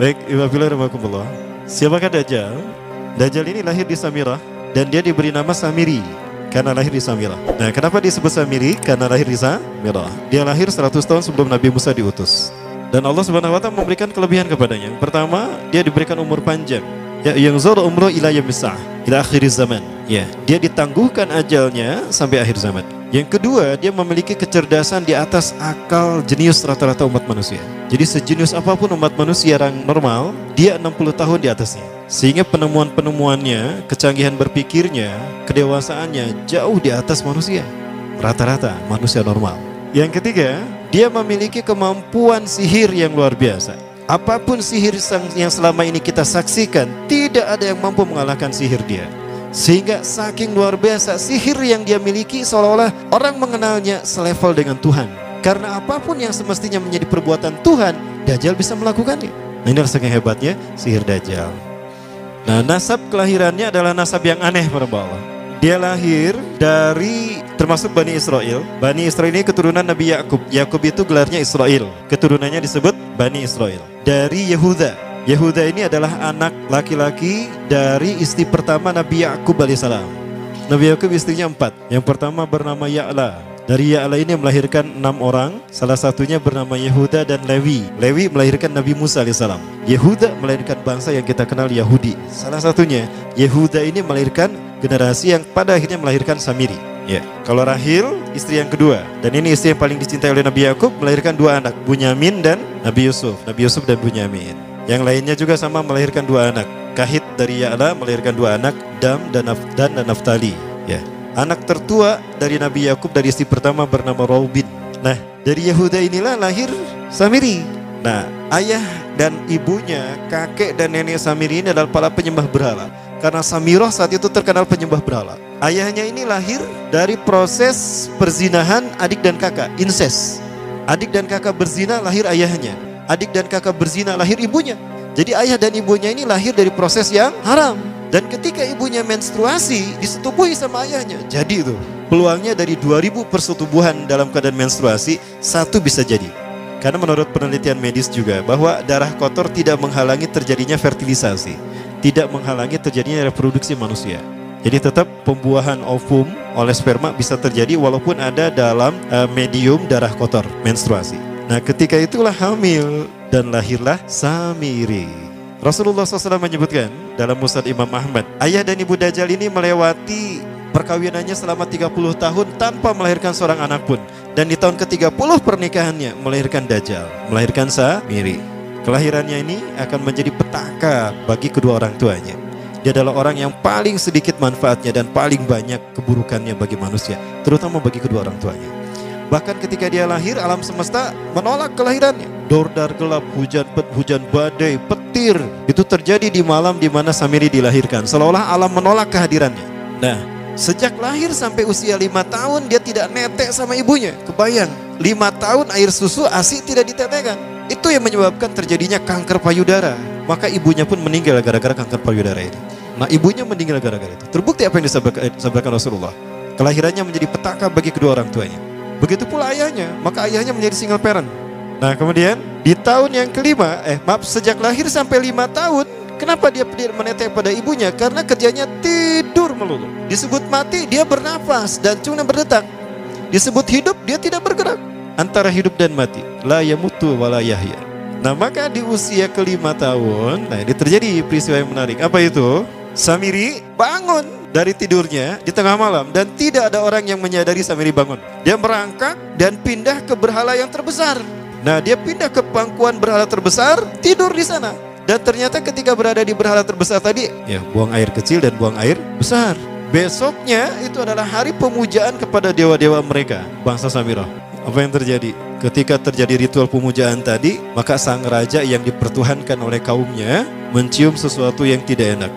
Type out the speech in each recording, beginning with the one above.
Baik, Iwabillah Rahmatullah. Siapakah Dajjal? Dajjal ini lahir di Samirah dan dia diberi nama Samiri karena lahir di Samirah. Nah, kenapa disebut Samiri? Karena lahir di Samirah. Dia lahir 100 tahun sebelum Nabi Musa diutus. Dan Allah Subhanahu wa taala memberikan kelebihan kepadanya. Pertama, dia diberikan umur panjang. Ya, yang zul umru ila yamsah ila akhir zaman. Ya, dia ditangguhkan ajalnya sampai akhir zaman. Yang kedua, dia memiliki kecerdasan di atas akal jenius rata-rata umat manusia. Jadi sejenius apa pun umat manusia yang normal, dia 60 tahun di atasnya. Sehingga penemuan-penemuannya, kecanggihan berpikirnya, kedewasaannya jauh di atas manusia. Rata-rata manusia normal. Yang ketiga, dia memiliki kemampuan sihir yang luar biasa. Apa pun sihir yang selama ini kita saksikan, tidak ada yang mampu mengalahkan sihir dia. Sehingga saking luar biasa sihir yang dia miliki seolah-olah orang mengenalnya selevel dengan Tuhan. Karena apa pun yang semestinya menjadi perbuatan Tuhan, Dajjal bisa melakukannya. Nah ini saking hebatnya sihir Dajjal. Nah nasab kelahirannya adalah nasab yang aneh para Allah. Dia lahir dari termasuk Bani Israel. Bani Israel ini keturunan Nabi Yakub. Yakub itu gelarnya Israel. Keturunannya disebut Bani Israel. Dari Yehuda. Yehuda ini adalah anak laki-laki dari istri pertama Nabi Yakub alaihissalam. Nabi Yakub istrinya empat. Yang pertama bernama Ya'la. Dari Ya'la ini melahirkan enam orang. Salah satunya bernama Yehuda dan Lewi. Lewi melahirkan Nabi Musa alaihissalam. Yehuda melahirkan bangsa yang kita kenal Yahudi. Salah satunya Yehuda ini melahirkan generasi yang pada akhirnya melahirkan Samiri. Ya, kalau Rahil istri yang kedua dan ini istri yang paling dicintai oleh Nabi Yakub melahirkan dua anak, Bunyamin dan Nabi Yusuf. Nabi Yusuf dan Bunyamin. Yang lainnya juga sama melahirkan dua anak. Kahit dari Ya'la melahirkan dua anak, Dam dan, dan, Naftali. Ya. Anak tertua dari Nabi Yakub dari istri pertama bernama Raubin. Nah, dari Yehuda inilah lahir Samiri. Nah, ayah dan ibunya, kakek dan nenek Samiri ini adalah para penyembah berhala. Karena Samiroh saat itu terkenal penyembah berhala. Ayahnya ini lahir dari proses perzinahan adik dan kakak, incest. Adik dan kakak berzina lahir ayahnya adik dan kakak berzina lahir ibunya. Jadi ayah dan ibunya ini lahir dari proses yang haram. Dan ketika ibunya menstruasi disetubuhi sama ayahnya. Jadi itu peluangnya dari 2000 persetubuhan dalam keadaan menstruasi satu bisa jadi. Karena menurut penelitian medis juga bahwa darah kotor tidak menghalangi terjadinya fertilisasi, tidak menghalangi terjadinya reproduksi manusia. Jadi tetap pembuahan ovum oleh sperma bisa terjadi walaupun ada dalam uh, medium darah kotor menstruasi. Nah ketika itulah hamil dan lahirlah Samiri. Rasulullah SAW menyebutkan dalam Musad Imam Ahmad, ayah dan ibu Dajjal ini melewati perkawinannya selama 30 tahun tanpa melahirkan seorang anak pun. Dan di tahun ke-30 pernikahannya melahirkan Dajjal, melahirkan Samiri. Kelahirannya ini akan menjadi petaka bagi kedua orang tuanya. Dia adalah orang yang paling sedikit manfaatnya dan paling banyak keburukannya bagi manusia, terutama bagi kedua orang tuanya. Bahkan ketika dia lahir, alam semesta menolak kelahirannya. Dordar gelap, hujan pet, hujan badai, petir. Itu terjadi di malam di mana Samiri dilahirkan. Seolah-olah alam menolak kehadirannya. Nah, sejak lahir sampai usia lima tahun dia tidak netek sama ibunya. Kebayang, lima tahun air susu asi tidak ditetekkan. Itu yang menyebabkan terjadinya kanker payudara. Maka ibunya pun meninggal gara-gara kanker payudara ini. Nah ibunya meninggal gara-gara itu. Terbukti apa yang disampaikan Rasulullah. Kelahirannya menjadi petaka bagi kedua orang tuanya. Begitu pula ayahnya, maka ayahnya menjadi single parent. Nah kemudian di tahun yang kelima, eh maaf sejak lahir sampai lima tahun, kenapa dia menetek pada ibunya? Karena kerjanya tidur melulu. Disebut mati, dia bernafas dan cuma berdetak. Disebut hidup, dia tidak bergerak. Antara hidup dan mati. La yamutu wa yahya. Nah maka di usia kelima tahun, nah ini terjadi peristiwa yang menarik. Apa itu? Samiri bangun dari tidurnya di tengah malam dan tidak ada orang yang menyadari Samiri bangun. Dia merangkak dan pindah ke berhala yang terbesar. Nah, dia pindah ke pangkuan berhala terbesar, tidur di sana. Dan ternyata ketika berada di berhala terbesar tadi, ya buang air kecil dan buang air besar. Besoknya itu adalah hari pemujaan kepada dewa-dewa mereka, bangsa Samirah. Apa yang terjadi? Ketika terjadi ritual pemujaan tadi, maka sang raja yang dipertuhankan oleh kaumnya mencium sesuatu yang tidak enak.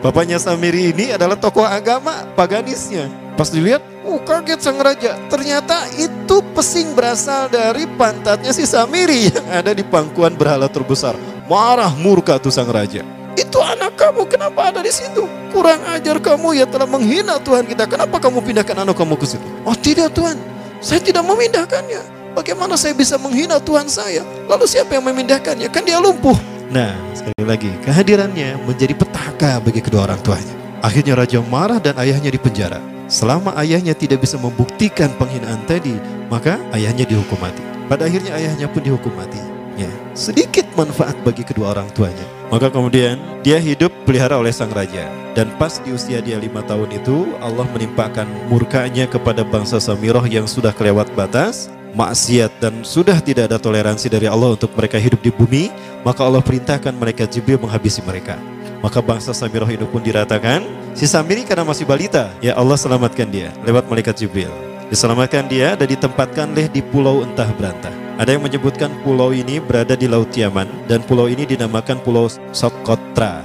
Bapaknya Samiri ini adalah tokoh agama paganisnya. Pas dilihat, uh kaget sang raja. Ternyata itu pesing berasal dari pantatnya si Samiri yang ada di pangkuan berhala terbesar. Marah murka tuh sang raja. Itu anak kamu, kenapa ada di situ? Kurang ajar kamu ya telah menghina Tuhan kita. Kenapa kamu pindahkan anak kamu ke situ? Oh tidak Tuhan, saya tidak memindahkannya. Bagaimana saya bisa menghina Tuhan saya? Lalu siapa yang memindahkannya? Kan dia lumpuh. Nah, sekali lagi, kehadirannya menjadi petaka bagi kedua orang tuanya. Akhirnya raja marah dan ayahnya dipenjara. Selama ayahnya tidak bisa membuktikan penghinaan tadi, maka ayahnya dihukum mati. Pada akhirnya ayahnya pun dihukum mati. Ya, sedikit manfaat bagi kedua orang tuanya. Maka kemudian dia hidup pelihara oleh sang raja. Dan pas di usia dia lima tahun itu, Allah menimpakan murkanya kepada bangsa Samiroh yang sudah kelewat batas, maksiat dan sudah tidak ada toleransi dari Allah untuk mereka hidup di bumi, maka Allah perintahkan mereka Jibril menghabisi mereka. Maka bangsa Samiroh itu pun diratakan. Si Samiri karena masih balita, ya Allah selamatkan dia lewat malaikat Jibril. Diselamatkan dia dan ditempatkan leh di pulau entah berantah. Ada yang menyebutkan pulau ini berada di Laut Yaman dan pulau ini dinamakan Pulau Sokotra.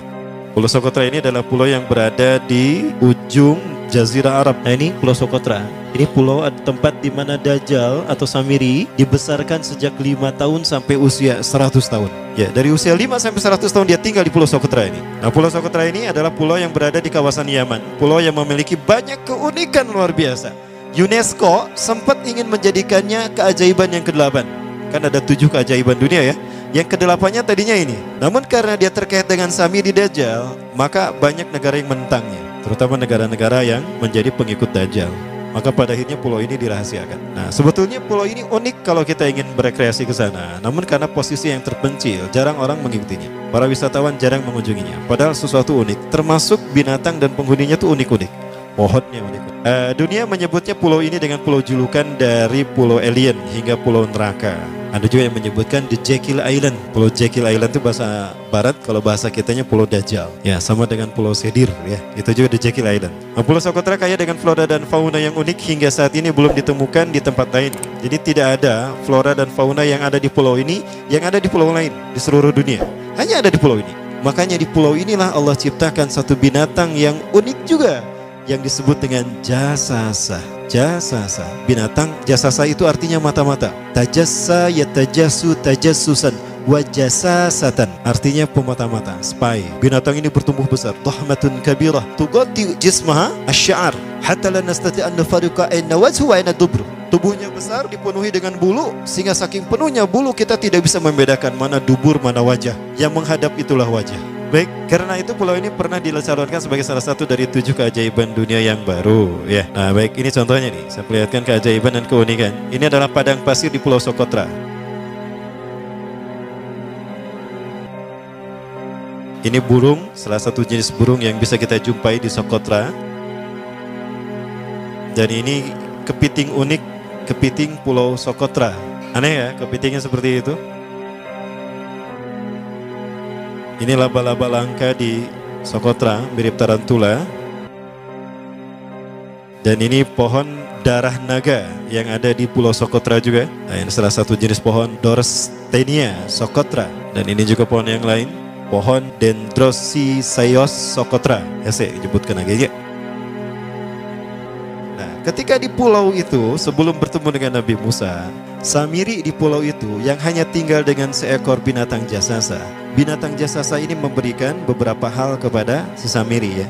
Pulau Sokotra ini adalah pulau yang berada di ujung Jazirah Arab. Nah ini Pulau Sokotra. Ini pulau tempat di mana Dajjal atau Samiri dibesarkan sejak lima tahun sampai usia 100 tahun. Ya, dari usia 5 sampai 100 tahun dia tinggal di Pulau Sokotra ini. Nah, Pulau Sokotra ini adalah pulau yang berada di kawasan Yaman. Pulau yang memiliki banyak keunikan luar biasa. UNESCO sempat ingin menjadikannya keajaiban yang ke-8. Kan ada tujuh keajaiban dunia ya. Yang kedelapannya tadinya ini. Namun karena dia terkait dengan Samiri Dajjal, maka banyak negara yang menentangnya. Terutama negara-negara yang menjadi pengikut Dajjal maka pada akhirnya pulau ini dirahasiakan. Nah, sebetulnya pulau ini unik kalau kita ingin berekreasi ke sana. Namun karena posisi yang terpencil, jarang orang mengikutinya. Para wisatawan jarang mengunjunginya. Padahal sesuatu unik, termasuk binatang dan penghuninya tuh unik-unik. Pohonnya unik. Uh, dunia menyebutnya pulau ini dengan pulau julukan dari pulau alien hingga pulau neraka. Ada juga yang menyebutkan The Jekyll Island. Pulau Jekyll Island itu bahasa barat, kalau bahasa kitanya Pulau Dajjal. Ya, sama dengan Pulau Sedir ya. Itu juga The Jekyll Island. Nah, Pulau Socotra kaya dengan flora dan fauna yang unik hingga saat ini belum ditemukan di tempat lain. Jadi tidak ada flora dan fauna yang ada di pulau ini yang ada di pulau lain di seluruh dunia. Hanya ada di pulau ini. Makanya di pulau inilah Allah ciptakan satu binatang yang unik juga yang disebut dengan jasasa. Jasasa. Binatang jasasa itu artinya mata-mata. Tajassa yatajasu tajassusan wajasasatan artinya pemata-mata spy. Binatang ini bertumbuh besar. Tahmatun kabirah. Tugati jismaha asy'ar hatta la nastati an nafariqa ayna wajhu wa ayna dubru. Tubuhnya besar dipenuhi dengan bulu sehingga saking penuhnya bulu kita tidak bisa membedakan mana dubur mana wajah. Yang menghadap itulah wajah Baik, karena itu pulau ini pernah dilacalonkan sebagai salah satu dari tujuh keajaiban dunia yang baru. Ya, nah baik ini contohnya nih. Saya perlihatkan keajaiban dan keunikan. Ini adalah padang pasir di Pulau Sokotra. Ini burung, salah satu jenis burung yang bisa kita jumpai di Sokotra. Dan ini kepiting unik, kepiting Pulau Sokotra. Aneh ya, kepitingnya seperti itu. Ini laba-laba langka di Sokotra, mirip tarantula. Dan ini pohon darah naga yang ada di Pulau Sokotra juga. Nah, ini salah satu jenis pohon Dorstenia Sokotra. Dan ini juga pohon yang lain pohon Dendrosisaios socotra. Ya saya menyebutkan lagi ya. Nah, ketika di pulau itu sebelum bertemu dengan Nabi Musa, Samiri di pulau itu yang hanya tinggal dengan seekor binatang jasasa. Binatang jasasa ini memberikan beberapa hal kepada si Samiri ya.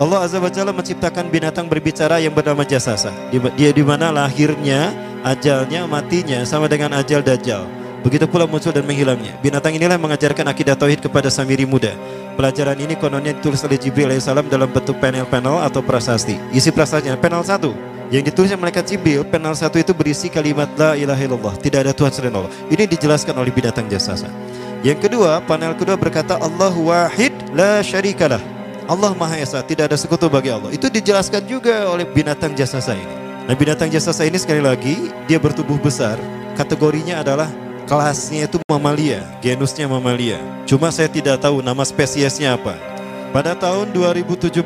Allah Azza wa Jalla menciptakan binatang berbicara yang bernama jasasa. Dia di mana lahirnya, ajalnya, matinya sama dengan ajal dajjal. Begitu pula muncul dan menghilangnya. Binatang inilah yang mengajarkan akidah tauhid kepada Samiri muda. Pelajaran ini kononnya ditulis oleh Jibril alaihissalam dalam bentuk panel-panel atau prasasti. Isi prasastinya panel satu yang ditulis oleh malaikat Jibril, panel satu itu berisi kalimat la ilaha illallah, tidak ada Tuhan selain Allah. Ini dijelaskan oleh binatang jasasa. Yang kedua, panel kedua berkata Allah wahid la syarikalah. Allah Maha Esa, tidak ada sekutu bagi Allah. Itu dijelaskan juga oleh binatang jasasa ini. Nah, binatang jasasa ini sekali lagi dia bertubuh besar. Kategorinya adalah kelasnya itu mamalia, genusnya mamalia. Cuma saya tidak tahu nama spesiesnya apa. Pada tahun 2017,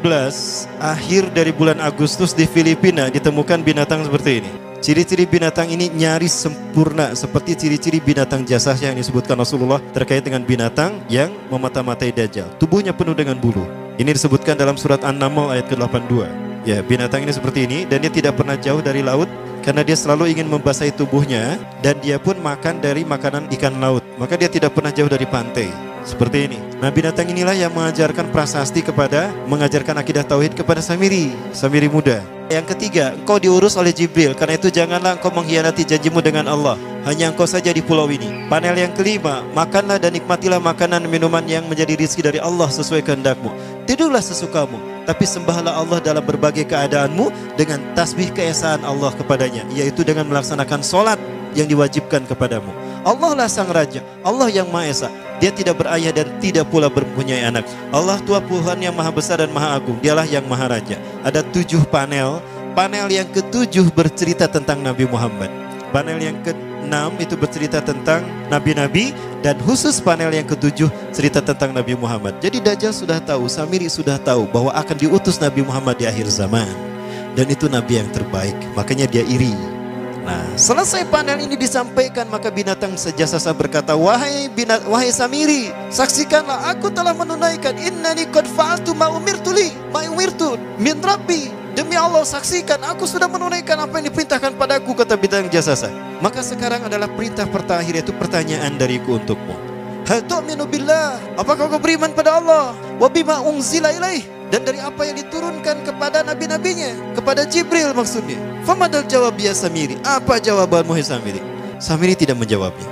akhir dari bulan Agustus di Filipina ditemukan binatang seperti ini. Ciri-ciri binatang ini nyaris sempurna seperti ciri-ciri binatang jasa yang disebutkan Rasulullah terkait dengan binatang yang memata-matai dajjal. Tubuhnya penuh dengan bulu. Ini disebutkan dalam surat An-Naml ayat ke-82. Ya, binatang ini seperti ini dan dia tidak pernah jauh dari laut karena dia selalu ingin membasahi tubuhnya dan dia pun makan dari makanan ikan laut. Maka dia tidak pernah jauh dari pantai. Seperti ini. Nah binatang inilah yang mengajarkan prasasti kepada, mengajarkan akidah tauhid kepada Samiri, Samiri muda. Yang ketiga, engkau diurus oleh Jibril, karena itu janganlah engkau mengkhianati janjimu dengan Allah. hanya engkau saja di pulau ini. Panel yang kelima, makanlah dan nikmatilah makanan minuman yang menjadi rizki dari Allah sesuai kehendakmu. Tidurlah sesukamu, tapi sembahlah Allah dalam berbagai keadaanmu dengan tasbih keesaan Allah kepadanya, yaitu dengan melaksanakan solat yang diwajibkan kepadamu. Allah lah sang raja, Allah yang maha esa. Dia tidak berayah dan tidak pula mempunyai anak. Allah tua Tuhan yang maha besar dan maha agung. Dialah yang maha raja. Ada tujuh panel. Panel yang ketujuh bercerita tentang Nabi Muhammad. Panel yang ke-6 itu bercerita tentang nabi-nabi dan khusus panel yang ketujuh cerita tentang Nabi Muhammad. Jadi Dajjal sudah tahu, Samiri sudah tahu bahwa akan diutus Nabi Muhammad di akhir zaman. Dan itu nabi yang terbaik, makanya dia iri. Nah, selesai panel ini disampaikan maka binatang sejasa berkata, "Wahai binat, wahai Samiri, saksikanlah aku telah menunaikan innani qad fa'altu ma umirtu li, ma umirtu min rabbi." Demi Allah saksikan aku sudah menunaikan apa yang diperintahkan padaku kata bidang jasasa. Maka sekarang adalah perintah pertahir yaitu pertanyaan dariku untukmu. Hal tu'minu billah? Apakah kau beriman pada Allah? Wa bima unzila ilaih? Dan dari apa yang diturunkan kepada nabi-nabinya? Kepada Jibril maksudnya. Famadal jawab ya Samiri. Apa jawabanmu hai Samiri? Samiri tidak menjawabnya.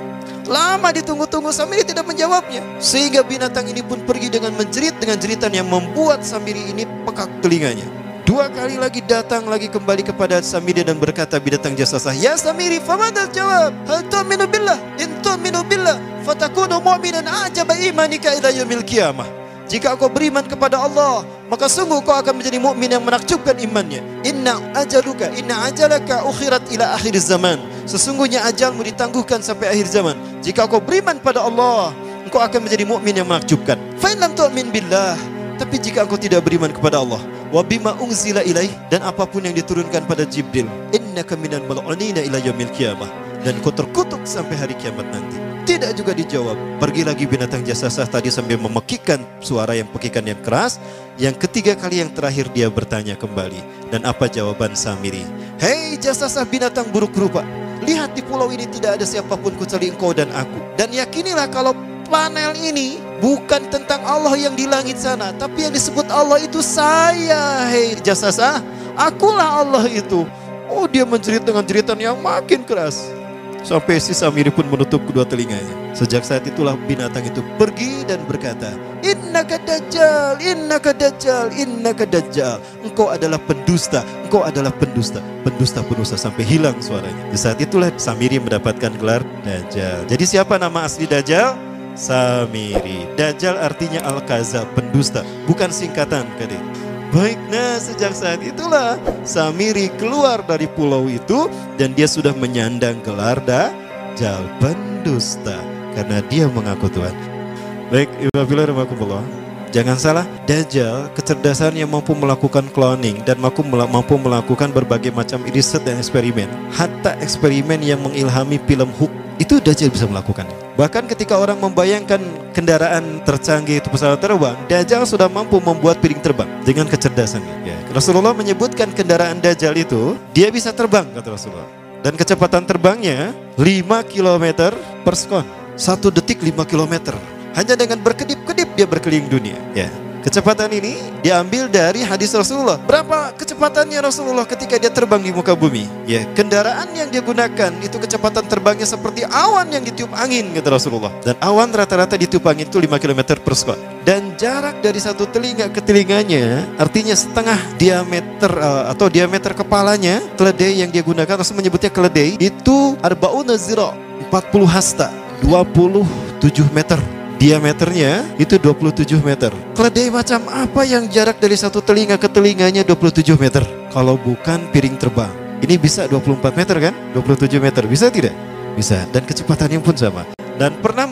Lama ditunggu-tunggu Samiri tidak menjawabnya. Sehingga binatang ini pun pergi dengan menjerit dengan jeritan yang membuat Samiri ini pekak telinganya. Dua kali lagi datang lagi kembali kepada Samiri dan berkata binatang jasa sah. Ya Samiri, famadal jawab. Hal tu'minu billah? In tu'minu billah. Fatakunu mu'minan ajaba imanika ila yamil kiamah. Jika kau beriman kepada Allah, maka sungguh kau akan menjadi mukmin yang menakjubkan imannya. Inna ajaluka, inna ajalaka ukhirat ila akhir zaman. Sesungguhnya ajalmu ditangguhkan sampai akhir zaman. Jika kau beriman pada Allah, engkau akan menjadi mukmin yang menakjubkan. Fa lam tu'min billah, tapi jika engkau tidak beriman kepada Allah, Wabima unzila ilaih dan apa pun yang diturunkan pada Jibril innaka minal mal'unina ila yaumil qiyamah dan kau terkutuk sampai hari kiamat nanti tidak juga dijawab pergi lagi binatang jasasah tadi sambil memekikkan suara yang pekikan yang keras yang ketiga kali yang terakhir dia bertanya kembali dan apa jawaban Samiri hei jasasah binatang buruk rupa lihat di pulau ini tidak ada siapa pun kecuali engkau dan aku dan yakinilah kalau panel ini bukan tentang Allah yang di langit sana, tapi yang disebut Allah itu saya. Hei jasasa, akulah Allah itu. Oh dia menjerit dengan jeritan yang makin keras. Sampai si Samiri pun menutup kedua telinganya. Sejak saat itulah binatang itu pergi dan berkata, Inna dajjal, inna dajjal, inna dajjal. Engkau adalah pendusta, engkau adalah pendusta. Pendusta-pendusta sampai hilang suaranya. Di saat itulah Samiri mendapatkan gelar Dajjal. Jadi siapa nama asli Dajjal? Samiri. Dajjal artinya Al-Kaza, pendusta, bukan singkatan kadek. Baik, nah sejak saat itulah Samiri keluar dari pulau itu dan dia sudah menyandang gelar Dajjal, pendusta. Karena dia mengaku Tuhan. Baik, Ibu Rahmatullah. Jangan salah, Dajjal kecerdasan yang mampu melakukan cloning dan mampu mampu melakukan berbagai macam riset dan eksperimen. Hatta eksperimen yang mengilhami film Hook itu Dajjal bisa melakukan. Bahkan ketika orang membayangkan kendaraan tercanggih itu pesawat terbang, Dajjal sudah mampu membuat piring terbang dengan kecerdasannya. Ya. Rasulullah menyebutkan kendaraan Dajjal itu, dia bisa terbang, kata Rasulullah. Dan kecepatan terbangnya 5 km per sekon. Satu detik 5 km. Hanya dengan berkedip-kedip dia berkeliling dunia. Ya. Kecepatan ini diambil dari hadis Rasulullah. Berapa kecepatannya Rasulullah ketika dia terbang di muka bumi? Ya, kendaraan yang dia gunakan itu kecepatan terbangnya seperti awan yang ditiup angin kata Rasulullah. Dan awan rata-rata ditiup angin itu 5 km per sekon. Dan jarak dari satu telinga ke telinganya artinya setengah diameter uh, atau diameter kepalanya keledai yang dia gunakan Rasul menyebutnya keledai itu arbauna zira 40 hasta 27 meter diameternya itu 27 meter. Keledai macam apa yang jarak dari satu telinga ke telinganya 27 meter? Kalau bukan piring terbang. Ini bisa 24 meter kan? 27 meter. Bisa tidak? Bisa. Dan kecepatannya pun sama. Dan pernah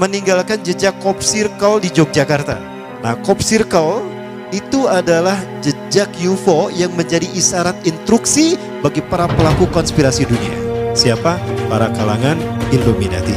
meninggalkan jejak Cop Circle di Yogyakarta. Nah, Cop Circle itu adalah jejak UFO yang menjadi isyarat instruksi bagi para pelaku konspirasi dunia. Siapa? Para kalangan Illuminati.